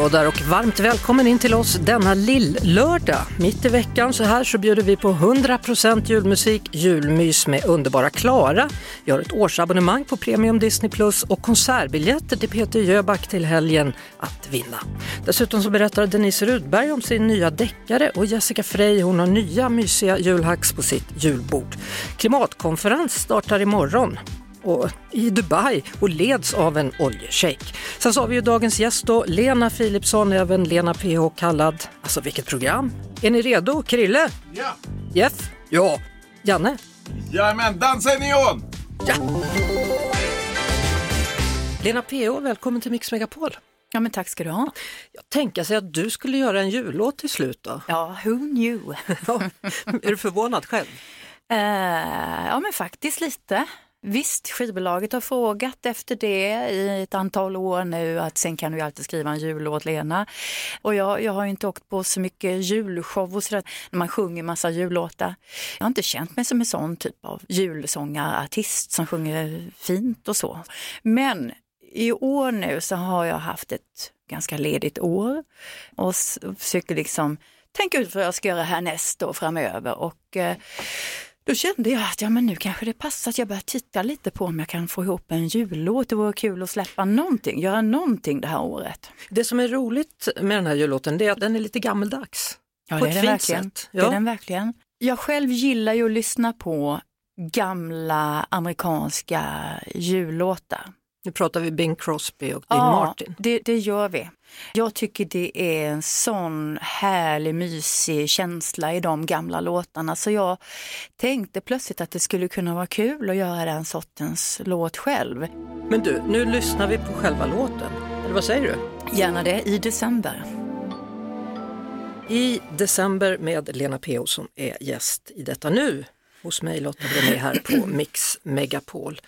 Hallå där och varmt välkommen in till oss denna lill-lördag. Mitt i veckan så här så bjuder vi på 100% julmusik, julmys med underbara Klara. Vi har ett årsabonnemang på Premium Disney Plus och konsertbiljetter till Peter Jöback till helgen att vinna. Dessutom så berättar Denise Rudberg om sin nya deckare och Jessica Frey hon har nya mysiga julhacks på sitt julbord. Klimatkonferens startar imorgon och i Dubai och leds av en oljeshejk. Sen så har vi ju dagens gäst då, Lena Philipsson, även Lena PH kallad. Alltså vilket program! Är ni redo? Krille? Ja! Jeff? Ja. Janne? Jajamän, dansa i neon! Ja! Lena PH, välkommen till Mix Megapol. Ja men tack ska du ha. Jag tänker sig att du skulle göra en jullåt till slut då? Ja, who knew? Ja. Är du förvånad själv? Eh, ja men faktiskt lite. Visst, skivbolaget har frågat efter det i ett antal år nu att sen kan du ju alltid skriva en jullåt Lena. Och jag, jag har inte åkt på så mycket julshow och sådär när man sjunger massa jullåtar. Jag har inte känt mig som en sån typ av julsångarartist som sjunger fint och så. Men i år nu så har jag haft ett ganska ledigt år och försöker liksom tänka ut vad jag ska göra härnäst och framöver. Och, eh, då kände jag att ja, men nu kanske det passar att jag börjar titta lite på om jag kan få ihop en jullåt. Det vore kul att släppa någonting, göra någonting det här året. Det som är roligt med den här jullåten det är att den är lite gammeldags. Ja, på det är, ett den fint verkligen. sätt. det är Ja. den verkligen. Jag själv gillar ju att lyssna på gamla amerikanska jullåtar. Nu pratar vi Bing Crosby och Dean Martin. det, det gör vi. Jag tycker det är en sån härlig, mysig känsla i de gamla låtarna så jag tänkte plötsligt att det skulle kunna vara kul att göra den sortens låt själv. Men du, nu lyssnar vi på själva låten. Eller vad säger du? Gärna det i december. I december med Lena P.O. som är gäst i detta nu hos mig Lotta Bromé här på Mix Megapol.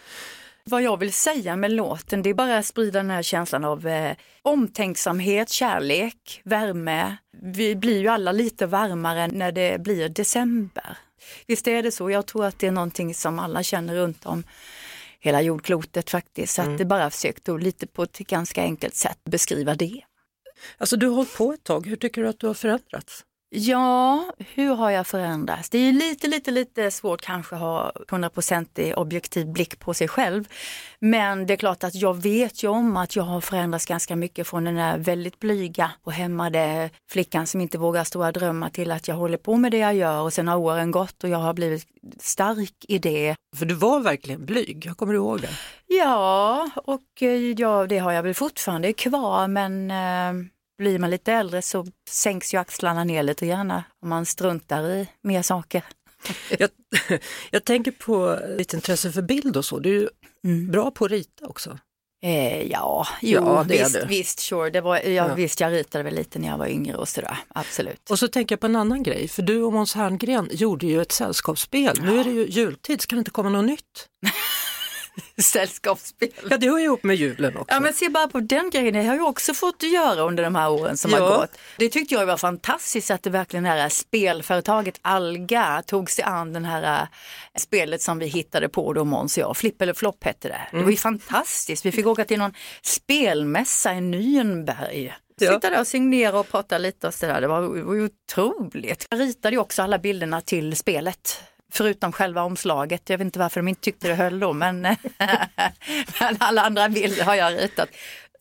Vad jag vill säga med låten det är bara att sprida den här känslan av eh, omtänksamhet, kärlek, värme. Vi blir ju alla lite varmare när det blir december. Visst är det så? Jag tror att det är någonting som alla känner runt om hela jordklotet faktiskt. Så att det bara försökt att lite på ett ganska enkelt sätt beskriva det. Alltså du har hållit på ett tag, hur tycker du att du har förändrats? Ja, hur har jag förändrats? Det är lite, lite, lite svårt kanske att ha 100% objektiv blick på sig själv. Men det är klart att jag vet ju om att jag har förändrats ganska mycket från den där väldigt blyga och hämmade flickan som inte vågar stora drömmar till att jag håller på med det jag gör och sen har åren gått och jag har blivit stark i det. För du var verkligen blyg, jag kommer du ihåg det? Ja, och eh, ja, det har jag väl fortfarande kvar men eh, blir man lite äldre så sänks ju axlarna ner lite grann om man struntar i mer saker. Jag, jag tänker på ditt intresse för bild och så, du är ju bra på att rita också. Eh, ja, jo, Ja, det är visst, du. visst, sure. Det var, ja, Ja. Visst, jag ritade väl lite när jag var yngre och sådär, absolut. Och så tänker jag på en annan grej, för du och Måns Herngren gjorde ju ett sällskapsspel. Nu är det ju jultid, ska det inte komma något nytt? Sällskapsspel. Ja, det hör ju ihop med julen också. Ja men se bara på den grejen, det har jag också fått göra under de här åren som Ja. har gått. Det tyckte jag var fantastiskt att det verkligen här spelföretaget Alga tog sig an den här eh, spelet som vi hittade på då Måns och jag, Flipp eller flopp hette det. Det var ju fantastiskt, vi fick åka till någon spelmässa i Nürnberg. Ja. Sitta där och signera och prata lite och sådär, det var, var otroligt. Jag ritade ju också alla bilderna till spelet. Förutom själva omslaget, jag vet inte varför de inte tyckte det höll då men, men alla andra bilder har jag ritat.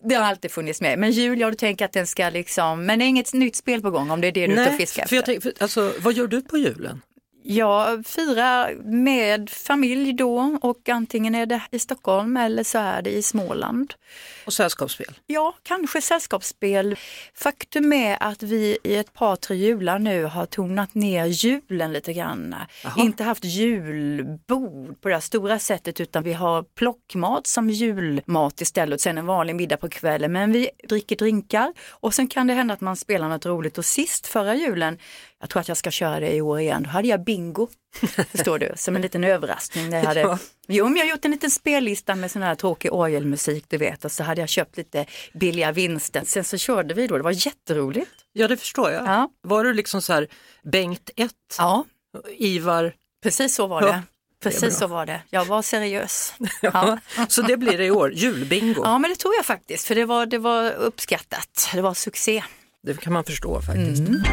Det har alltid funnits med. Men jul, ja du tänker att den ska liksom, men det är inget nytt spel på gång om det är det du är ute och fiskar för jag efter. tänker, för, alltså, vad gör du på julen? Jag firar med familj då och antingen är det i Stockholm eller så är det i Småland. Och sällskapsspel? Ja, kanske sällskapsspel. Faktum är att vi i ett par, tre jular nu har tonat ner julen lite grann. Jaha. Inte haft julbord på det stora sättet utan vi har plockmat som julmat istället och sen en vanlig middag på kvällen. Men vi dricker drinkar och sen kan det hända att man spelar något roligt och sist förra julen, jag tror att jag ska köra det i år igen, då hade jag julbingo. Förstår du, som en liten överraskning. När jag hade, Ja. Jo, men jag har gjort en liten spellista med sån här tråkig orgelmusik, du vet. Och så hade jag köpt lite billiga vinster. Sen så körde vi då, det var jätteroligt. Ja, det förstår jag. Ja. Var du liksom så här Bengt 1, Ja, Ivar, precis så var Ja, det. Precis så var det. Jag var seriös. ja. Ja. så det blir det i år, julbingo. Ja, men det tror jag faktiskt, för det var, det var uppskattat. Det var succé. Det kan man förstå faktiskt. Mm.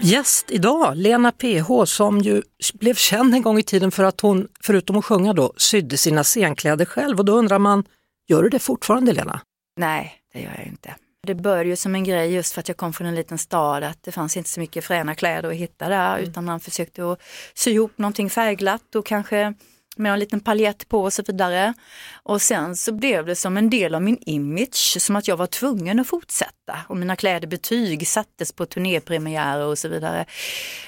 Gäst idag, Lena PH som ju blev känd en gång i tiden för att hon, förutom att sjunga då, sydde sina scenkläder själv och då undrar man, gör du det fortfarande Lena? Nej, det gör jag inte. Det började ju som en grej just för att jag kom från en liten stad att det fanns inte så mycket fräna kläder att hitta där utan man försökte att sy ihop någonting färgglatt och kanske med en liten paljett på och så vidare. Och sen så blev det som en del av min image, som att jag var tvungen att fortsätta. Och mina kläder betyg sattes på turnépremiärer och så vidare.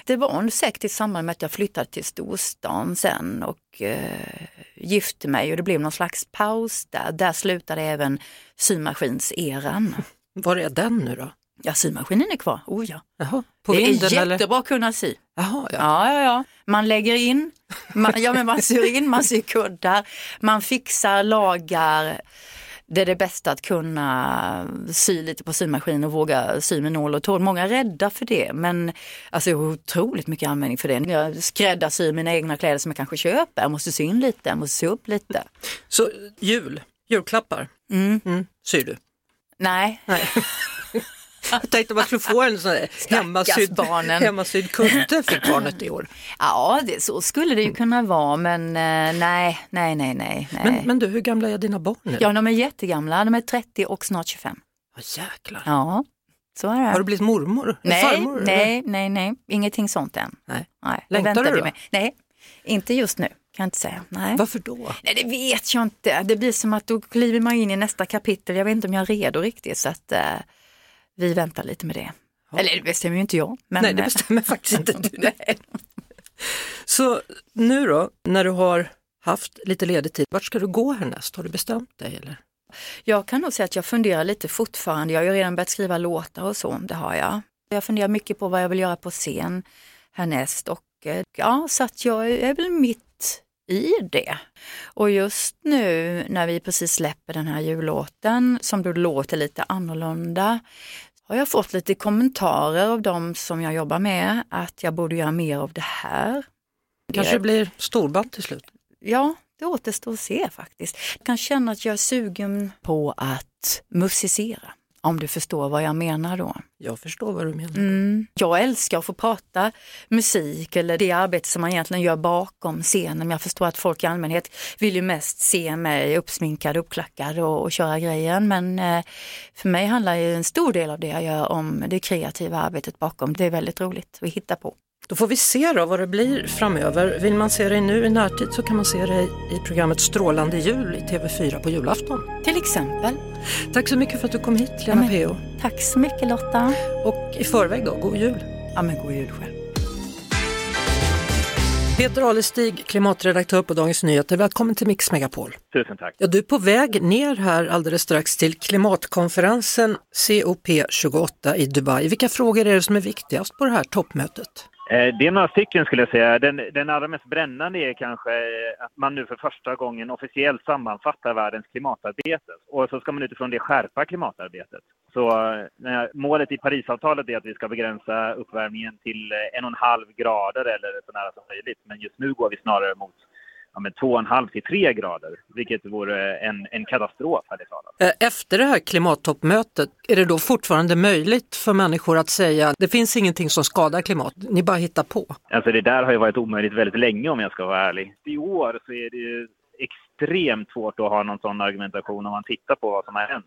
Det var säkert i samband med att jag flyttade till storstan sen och eh, gifte mig och det blev någon slags paus där. Där slutade även symaskinseran. Var är den nu då? Ja, symaskinen är kvar. Oh ja. Jaha, på det vinden är jättebra att kunna sy. Jaha, ja. Ja, ja, ja. Man lägger in, man, ja, men man syr in, man syr kuddar, man fixar, lagar. Det är det bästa att kunna sy lite på symaskin och våga sy med nål och tråd. Många är rädda för det men alltså, jag har otroligt mycket användning för det. Jag skräddarsyr mina egna kläder som jag kanske köper. Jag måste sy in lite, jag måste sy upp lite. Så jul, julklappar, Mm. mm. syr du? Nej, Nej. Jag tänkte man skulle få en sån här hemmasydd, hemmasydd kudde fick barnet i år. ja det, så skulle det ju kunna vara men eh, nej, nej, nej, nej. Men, men du, hur gamla är dina barn nu? Ja, de är jättegamla, de är 30 och snart 25. Ja, jäklar. Ja, så är det. Har du blivit mormor? Nej, Farmor, eller? nej, nej, nej, ingenting sånt än. Nej. nej Längtar väntar du då? med. Nej, inte just nu, kan jag inte säga. Nej. Varför då? nej, det vet jag inte. Det blir som att då kliver man in i nästa kapitel. Jag vet inte om jag är redo riktigt så att eh, vi väntar lite med det. Eller det bestämmer ju inte jag. Men, Nej, det eh, bestämmer faktiskt inte du. nej. Så nu då, när du har haft lite ledig tid, vart ska du gå härnäst? Har du bestämt dig? Eller? Jag kan nog säga att jag funderar lite fortfarande. Jag har ju redan börjat skriva låtar och så, det har jag. Jag funderar mycket på vad jag vill göra på scen härnäst och eh, ja, så att jag är väl mitt i det. Och just nu när vi precis släpper den här jullåten som då låter lite annorlunda har jag fått lite kommentarer av de som jag jobbar med att jag borde göra mer av det här. Kanske det blir storband till slut? Ja, det återstår att se faktiskt. Jag kan känna att jag är sugen på att musicera. Om du förstår vad jag menar då. Jag förstår vad du menar. Mm. Jag älskar att få prata musik eller det arbete som man egentligen gör bakom scenen. Men jag förstår att folk i allmänhet vill ju mest se mig uppsminkad, uppklackad och, och köra grejen. Men eh, för mig handlar ju en stor del av det jag gör om det kreativa arbetet bakom. Det är väldigt roligt att hitta på. Då får vi se då vad det blir framöver. Vill man se dig nu i närtid så kan man se dig i programmet Strålande jul i TV4 på julafton. Till exempel. Tack så mycket för att du kom hit Lena men- P.O. Tack så mycket Lotta. Och i förväg då, god jul! Ja men god jul själv. Peter Alestig, klimatredaktör på Dagens Nyheter. Välkommen till Mix Megapol. Tusen tack. Ja, du är på väg ner här alldeles strax till klimatkonferensen COP28 i Dubai. Vilka frågor är det som är viktigast på det här toppmötet? Eh, det är några stycken skulle jag säga. Den, den allra mest brännande är kanske eh, att man nu för första gången officiellt sammanfattar världens klimatarbete. Och så ska man utifrån det skärpa klimatarbetet. Så eh, när målet i Parisavtalet är att vi ska begränsa uppvärmningen till en och en halv grader eller så nära som möjligt. Men just nu går vi snarare mot ja, men två och en halv till tre grader, vilket vore en, en katastrof, jag talat. Eh, Efter det här klimattoppmötet, är det då fortfarande möjligt för människor att säga det finns ingenting som skadar klimatet, ni bara hittar på? Alltså det där har ju varit omöjligt väldigt länge om jag ska vara ärlig. I år så är det ju extremt svårt att ha någon sån argumentation om man tittar på vad som har hänt.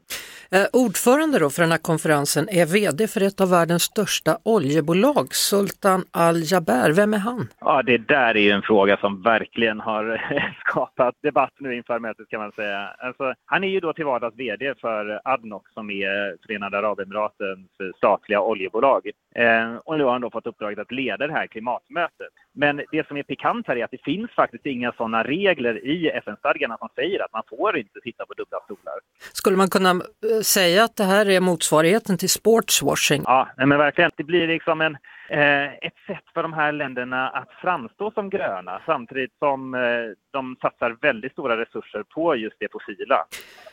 Eh, ordförande då för den här konferensen är VD för ett av världens största oljebolag, Sultan Al-Jaber. Vem är han? Ja, det där är ju en fråga som verkligen har skapat debatt nu inför mötet kan man säga. Alltså, han är ju då till vardags VD för Adnoc som är Förenade Arabemiratens statliga oljebolag. Eh, och nu har han då fått uppdraget att leda det här klimatmötet. Men det som är pikant här är att det finns faktiskt inga sådana regler i FN-stadgarna som säger att man får inte sitta på dubbla stolar. Skulle man kunna eh, säga att det här är motsvarigheten till sportswashing? Ja, men verkligen. Det blir liksom en, ett sätt för de här länderna att framstå som gröna samtidigt som eh, de satsar väldigt stora resurser på just det fossila.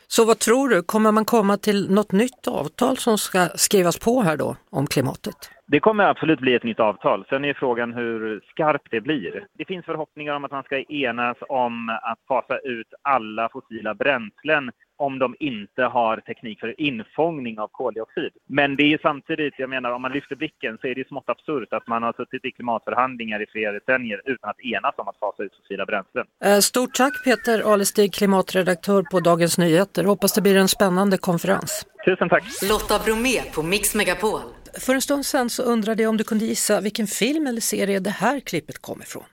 Så vad tror du, kommer man komma till något nytt avtal som ska skrivas på här då om klimatet? Det kommer absolut bli ett nytt avtal. Sen är frågan hur skarpt det blir. Det finns förhoppningar om att man ska enas om att fasa ut alla fossila bränslen om de inte har teknik för infångning av koldioxid. Men det är samtidigt, jag menar om man lyfter blicken så är det smått absurt att man har suttit i klimatförhandlingar i flera decennier utan att enas om att fasa ut fossila bränslen. Eh, stort tack Peter Alestig, klimatredaktör på Dagens Nyheter. Hoppas det blir en spännande konferens. Tusen tack! Lotta Bromé på Mix Megapol. För en stund sedan så undrade jag om du kunde gissa vilken film eller serie det här klippet kommer ifrån.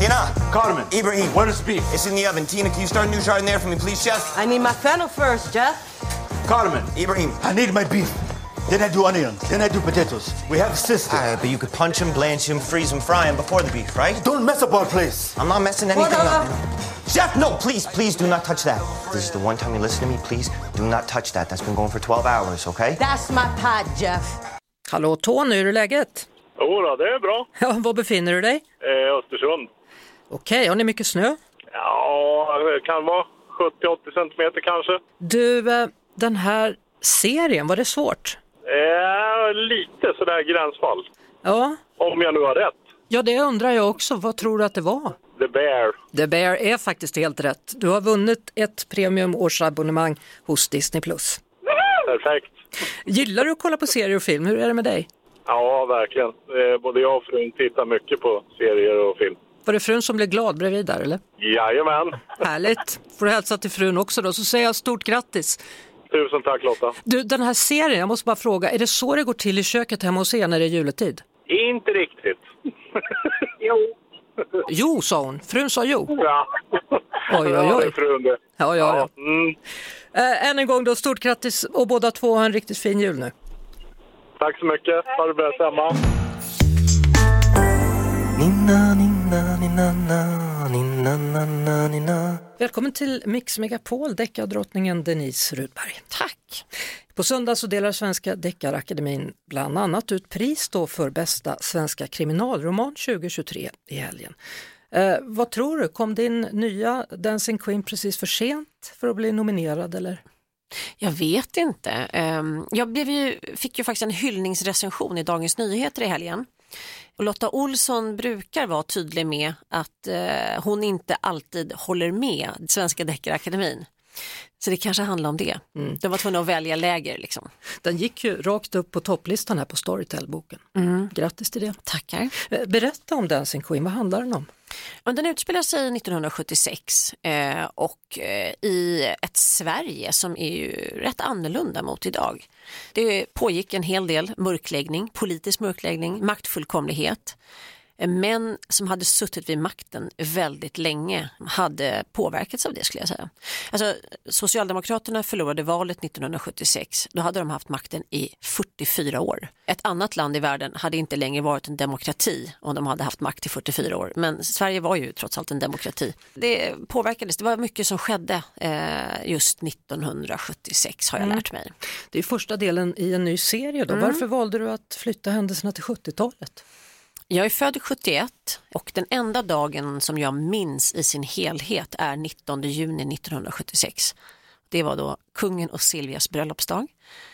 Tina! Carmen, Ibrahim! where is beef? It's in the oven. Tina, can you start a new jardinere for me, please, chef? I need my fennel first, Jeff. Carmen, Ibrahim. I need my beef. Then I do onions. Then I do potatoes. We have a system. Ah, but you could punch him, blanch him, freeze him, fry him before the beef, right? Don't mess up our place. I'm not messing anything Hold up. on. Chef, no, please, please do not touch that. This is the one time you listen to me, please. Do not touch that. That's been going for 12 hours, okay? That's my pot, Jeff. Hallå Tony, hur är läget? Jo då, det är bra. Ja, var befinner du dig? Eh, Östersund. Okej, har ni mycket snö? Ja, det kan vara 70-80 centimeter kanske. Du, eh, den här serien, var det svårt? Eh, lite sådär gränsfall. Ja, Om jag nu har rätt. ja det undrar jag också. Vad tror du att det var? The Bear. The Bear är faktiskt helt rätt. Du har vunnit ett premium årsabonnemang hos Disney+. Perfekt. Gillar du att kolla på serier och film? Hur är det med dig? Ja, verkligen. Eh, både jag och frun tittar mycket på serier och film. Var det frun som blev glad bredvid där eller? Jajamän. Härligt! Får du hälsa till frun också då, så säger jag stort grattis. Tusen tack Lotta. Du, den här serien, jag måste bara fråga, är det så det går till i köket hemma hos er när det är juletid? Inte riktigt. jo. Jo, sa hon. Frun sa jo. Ja. Oj, oj, oj. är frun det. Ja, ja, ja. Mm. Äh, än en gång då, stort grattis och båda två har en riktigt fin jul nu. Tack så mycket. Ha det bra samma. Välkommen till Mix Megapol, deckardrottningen Denise Rudberg. Tack. På söndag så delar Svenska Deckarakademin bland annat ut pris då för bästa svenska kriminalroman 2023 i helgen. Eh, vad tror du, kom din nya Dancing Queen precis för sent för att bli nominerad eller? Jag vet inte. Ehm, Jag blev ju, fick ju faktiskt en hyllningsrecension i Dagens Nyheter i helgen. Och Lotta Olsson brukar vara tydlig med att eh, hon inte alltid håller med Svenska Deckarakademin. Så det kanske handlar om det. De var tvungna att välja läger. Liksom. Den gick ju rakt upp på topplistan här på Storytel-boken. Grattis till det. Tackar. Eh, Berätta om Dancing Queen, vad handlar den om? Den utspelar sig 1976 eh, och eh, i ett Sverige som är ju rätt annorlunda mot idag. Det pågick en hel del mörkläggning, politisk mörkläggning, maktfullkomlighet. Eh, Män som hade suttit vid makten väldigt länge hade påverkats av det skulle jag säga. Alltså, Socialdemokraterna förlorade valet 1976, då hade de haft makten i 44 år. Ett annat land i världen hade inte längre varit en demokrati om de hade haft makt i 44 år. Men Sverige var ju trots allt en demokrati. Det påverkades, det var mycket som skedde eh, just 1976 har jag lärt mig. Det är första delen i en ny serie då. Varför valde du att flytta händelserna till 70-talet? Jag är född 71 och den enda dagen som jag minns i sin helhet är 19 juni 1976. Det var då kungen och Silvias bröllopsdag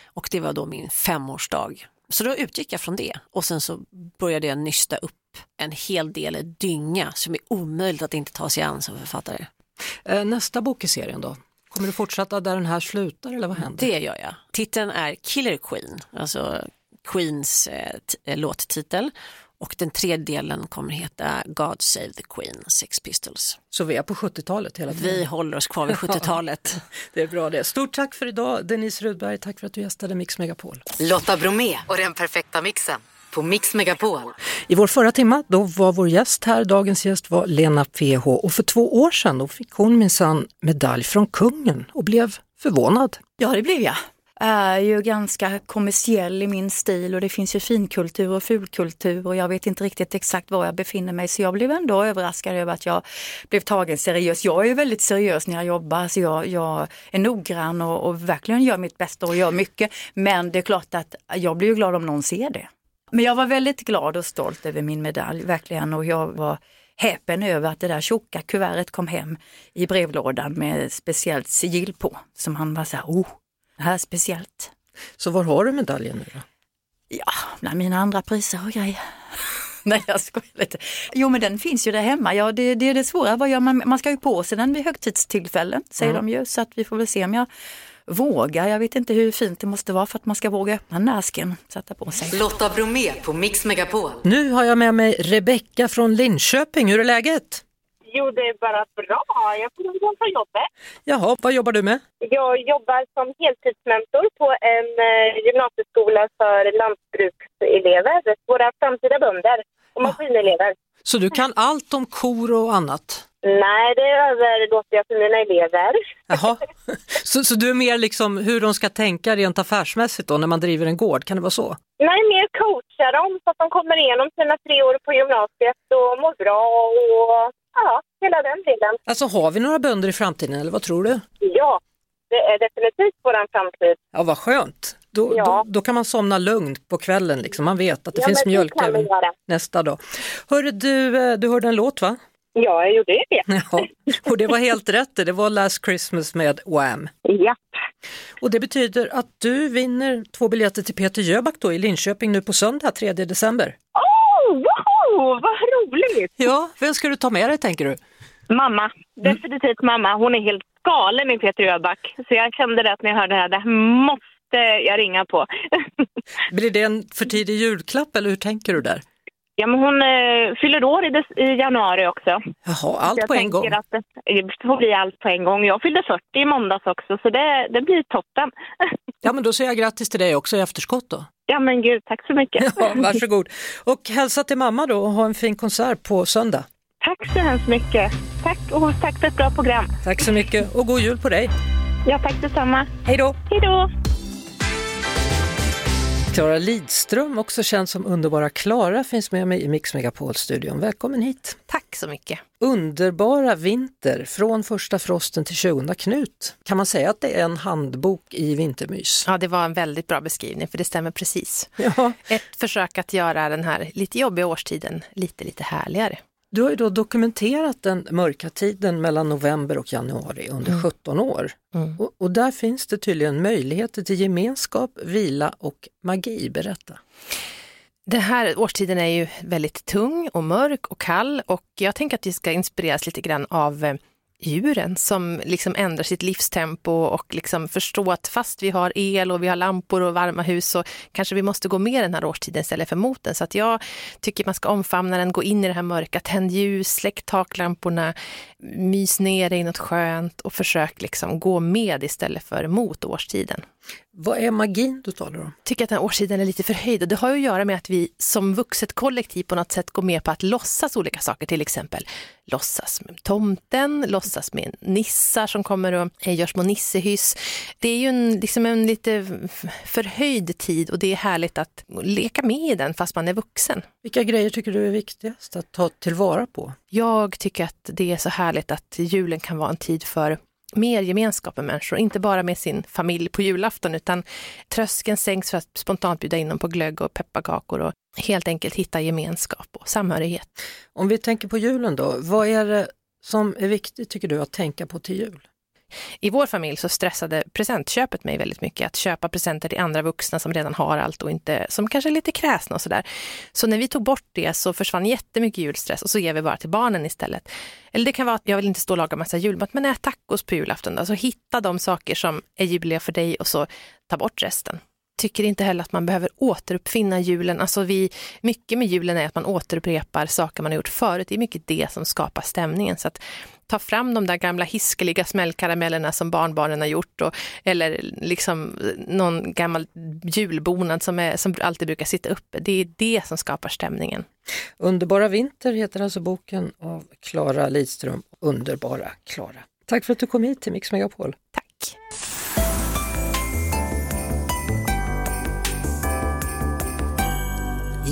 och det var då min femårsdag. Så då utgick jag från det och sen så började jag nysta upp en hel del dynga som är omöjligt att inte ta sig an som författare. Eh, Nästa bok i serien då? Kommer du fortsätta där den här slutar eller vad händer? Det gör jag. Titeln är Killer Queen, alltså Queens eh, eh, låttitel. Och den tredje delen kommer heta God Save the Queen, Sex Pistols. Så vi är på 70-talet hela tiden? Vi håller oss kvar vid 70-talet. Det är bra det. Stort tack för idag Denise Rudberg, tack för att du gästade Mix Megapol. Lotta Bromé och den perfekta mixen på Mix Megapol. I vår förra timma då var vår gäst här, dagens gäst var Lena PH och för två år sedan då fick hon minsann medalj från kungen och blev förvånad. Ja, det blev jag. Är ju ganska kommersiell i min stil och det finns ju finkultur och fulkultur och jag vet inte riktigt exakt var jag befinner mig så jag blev ändå överraskad över att jag blev tagen seriöst. Jag är ju väldigt seriös när jag jobbar så jag, jag är noggrann och, och verkligen gör mitt bästa och gör mycket. Men det är klart att jag blir ju glad om någon ser det. Men jag var väldigt glad och stolt över min medalj, verkligen. Och jag var häpen över att det där tjocka kuvertet kom hem i brevlådan med speciellt sigill på. Som han var så här, oh, det här är speciellt. Så var har du medaljen nu då? Ja, bland mina andra priser och grejer. Nej jag skojar lite. Jo men den finns ju där hemma. Ja det, det är det svåra. Vad gör man? man ska ju på sig den vid högtidstillfällen säger Mm. de ju. Så att vi får väl se om jag vågar. Jag vet inte hur fint det måste vara för att man ska våga öppna den där asken. Sätta på sig. Lotta Bromé på Mix Megapol. Nu har jag med mig Rebecka från Linköping. Hur är läget? Jo, det är bara bra. Jag får gå på jobbet. Jaha, vad jobbar du med? Jag jobbar som heltidsmentor på en eh, gymnasieskola för lantbrukselever, våra framtida bönder och maskinelever. Så du kan allt om kor och annat? Nej, det överlåter jag för mina elever. Jaha, så, så du är mer liksom hur de ska tänka rent affärsmässigt då när man driver en gård, kan det vara så? Nej, mer coacha dem så att de kommer igenom sina tre år på gymnasiet och mår bra och ja, hela den delen. Alltså har vi några bönder i framtiden eller vad tror du? Ja, det är definitivt vår framtid. Ja, vad skönt. Då, Ja. då, då kan man somna lugnt på kvällen, liksom. man vet att det Ja, finns mjölk även nästa dag. Hörru, du, eh, du hörde en låt va? Ja, jag gjorde det. Ja, och det var helt rätt, det var Last Christmas med Wham! Ja. Och det betyder att du vinner två biljetter till Peter Jöback då i Linköping nu på söndag 3 december. Oh, wow, vad roligt! Ja, vem ska du ta med dig tänker du? Mamma, definitivt mamma. Hon är helt galen i Peter Öback. Så jag kände det att när jag hörde det här, det här måste jag ringa på. Blir det en för tidig julklapp eller hur tänker du där? ja, men hon eh, fyller år i, des- i januari också. Jaha, allt jag på en gång. Att det, det får bli allt på en gång. Jag fyllde 40 i måndags också, så det, det blir toppen. Ja, men då säger jag grattis till dig också i efterskott då. ja, men gud, tack så mycket. Ja, varsågod. Och hälsa till mamma då och ha en fin konsert på söndag. Tack så hemskt mycket. Tack och tack för ett bra program. Tack så mycket och god jul på dig. Ja, tack detsamma. Hej då! Hej då! Klara Lidström, också känd som Underbara Klara, finns med mig i Mix Megapol-studion. Välkommen hit! Tack så mycket. Underbara vinter, från första frosten till 20 Knut. Kan man säga att det är en handbok i vintermys? Ja, det var en väldigt bra beskrivning för det stämmer precis. Ja. Ett försök att göra den här lite jobbiga årstiden lite, lite härligare. Du har ju då dokumenterat den mörka tiden mellan november och januari under 17 år. Mm. Och, och där finns det tydligen möjligheter till gemenskap, vila och magi. Berätta. Den här årstiden är ju väldigt tung och mörk och kall och jag tänker att vi ska inspireras lite grann av eh, djuren som liksom ändrar sitt livstempo och liksom förstå att fast vi har el och vi har lampor och varma hus så kanske vi måste gå med den här årstiden istället för mot den. Så att jag tycker man ska omfamna den, gå in i det här mörka, tänd ljus, släck taklamporna, mys ner dig i något skönt och försök liksom gå med istället för mot årstiden. Vad är magin du talar om? tycker att den här årstiden är lite förhöjd och det har ju att göra med att vi som vuxet kollektiv på något sätt går med på att låtsas olika saker, till exempel låtsas med tomten, låtsas med nissar som kommer och eh, gör små nissehyss. Det är ju en, liksom en lite förhöjd tid och det är härligt att leka med i den fast man är vuxen. Vilka grejer tycker du är viktigast att ta tillvara på? Jag tycker att det är så härligt att julen kan vara en tid för mer gemenskap med människor, inte bara med sin familj på julafton utan tröskeln sänks för att spontant bjuda in dem på glögg och pepparkakor och helt enkelt hitta gemenskap och samhörighet. Om vi tänker på julen då, vad är det som är viktigt tycker du att tänka på till jul? I vår familj så stressade presentköpet mig väldigt mycket. Att köpa presenter till andra vuxna som redan har allt och inte, som kanske är lite kräsna och sådär. Så när vi tog bort det så försvann jättemycket julstress och så ger vi bara till barnen istället. Eller det kan vara att jag vill inte stå och laga massa julmat, men ät tacos på julafton. då. Så hitta de saker som är juliga för dig och så ta bort resten tycker inte heller att man behöver återuppfinna julen. Alltså vi, mycket med julen är att man återupprepar saker man har gjort förut. Det är mycket det som skapar stämningen. Så att ta fram de där gamla hiskeliga smällkaramellerna som barnbarnen har gjort och, eller liksom någon gammal julbonad som, är, som alltid brukar sitta uppe. Det är det som skapar stämningen. Underbara vinter heter alltså boken av Klara Lidström. Underbara Klara. Tack för att du kom hit till Mix Megapol. Tack.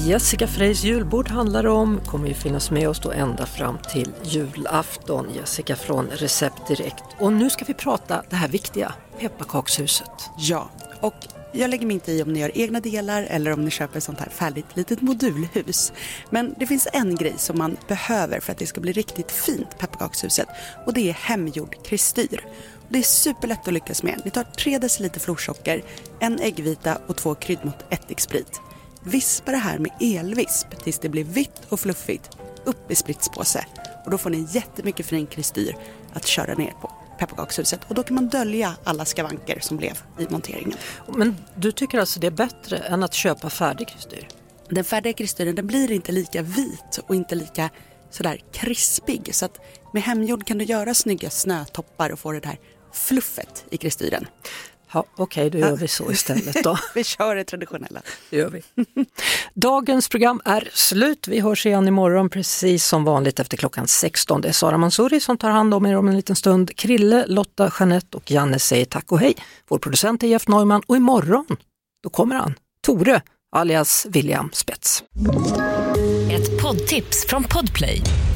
Jessica Freys julbord handlar det om, kommer ju finnas med oss då ända fram till julafton. Jessica från Recept Direkt. Och nu ska vi prata det här viktiga, pepparkakshuset. Ja, och Jag lägger mig inte i om ni gör egna delar eller om ni köper ett sånt här färdigt litet modulhus. Men det finns en grej som man behöver för att det ska bli riktigt fint, pepparkakshuset. Och det är hemgjord kristyr. Det är superlätt att lyckas med. Ni tar 3 deciliter florsocker, en äggvita och två kryddmått ättiksprit. Vispa det här med elvisp tills det blir vitt och fluffigt. Upp i spritspåse. Och då får ni jättemycket fin kristyr att köra ner på pepparkakshuset. Och då kan man dölja alla skavanker som blev i monteringen. Men du tycker alltså det är bättre än att köpa färdig kristyr? Den färdiga kristyren den blir inte lika vit och inte lika sådär krispig. Så att med hemgjord kan du göra snygga snötoppar och få det där fluffet i kristyren. Ja, Okej, okay, då gör vi så istället då. vi kör det traditionella. Det gör vi. Dagens program är slut. Vi hörs igen imorgon precis som vanligt efter klockan 16. Det är Sara Mansouri som tar hand om er om en liten stund. Krille, Lotta, Jeanette och Janne säger tack och hej. Vår producent är Jeff Neumann och imorgon, då kommer han, Tore alias William Spets. Ett poddtips från Podplay.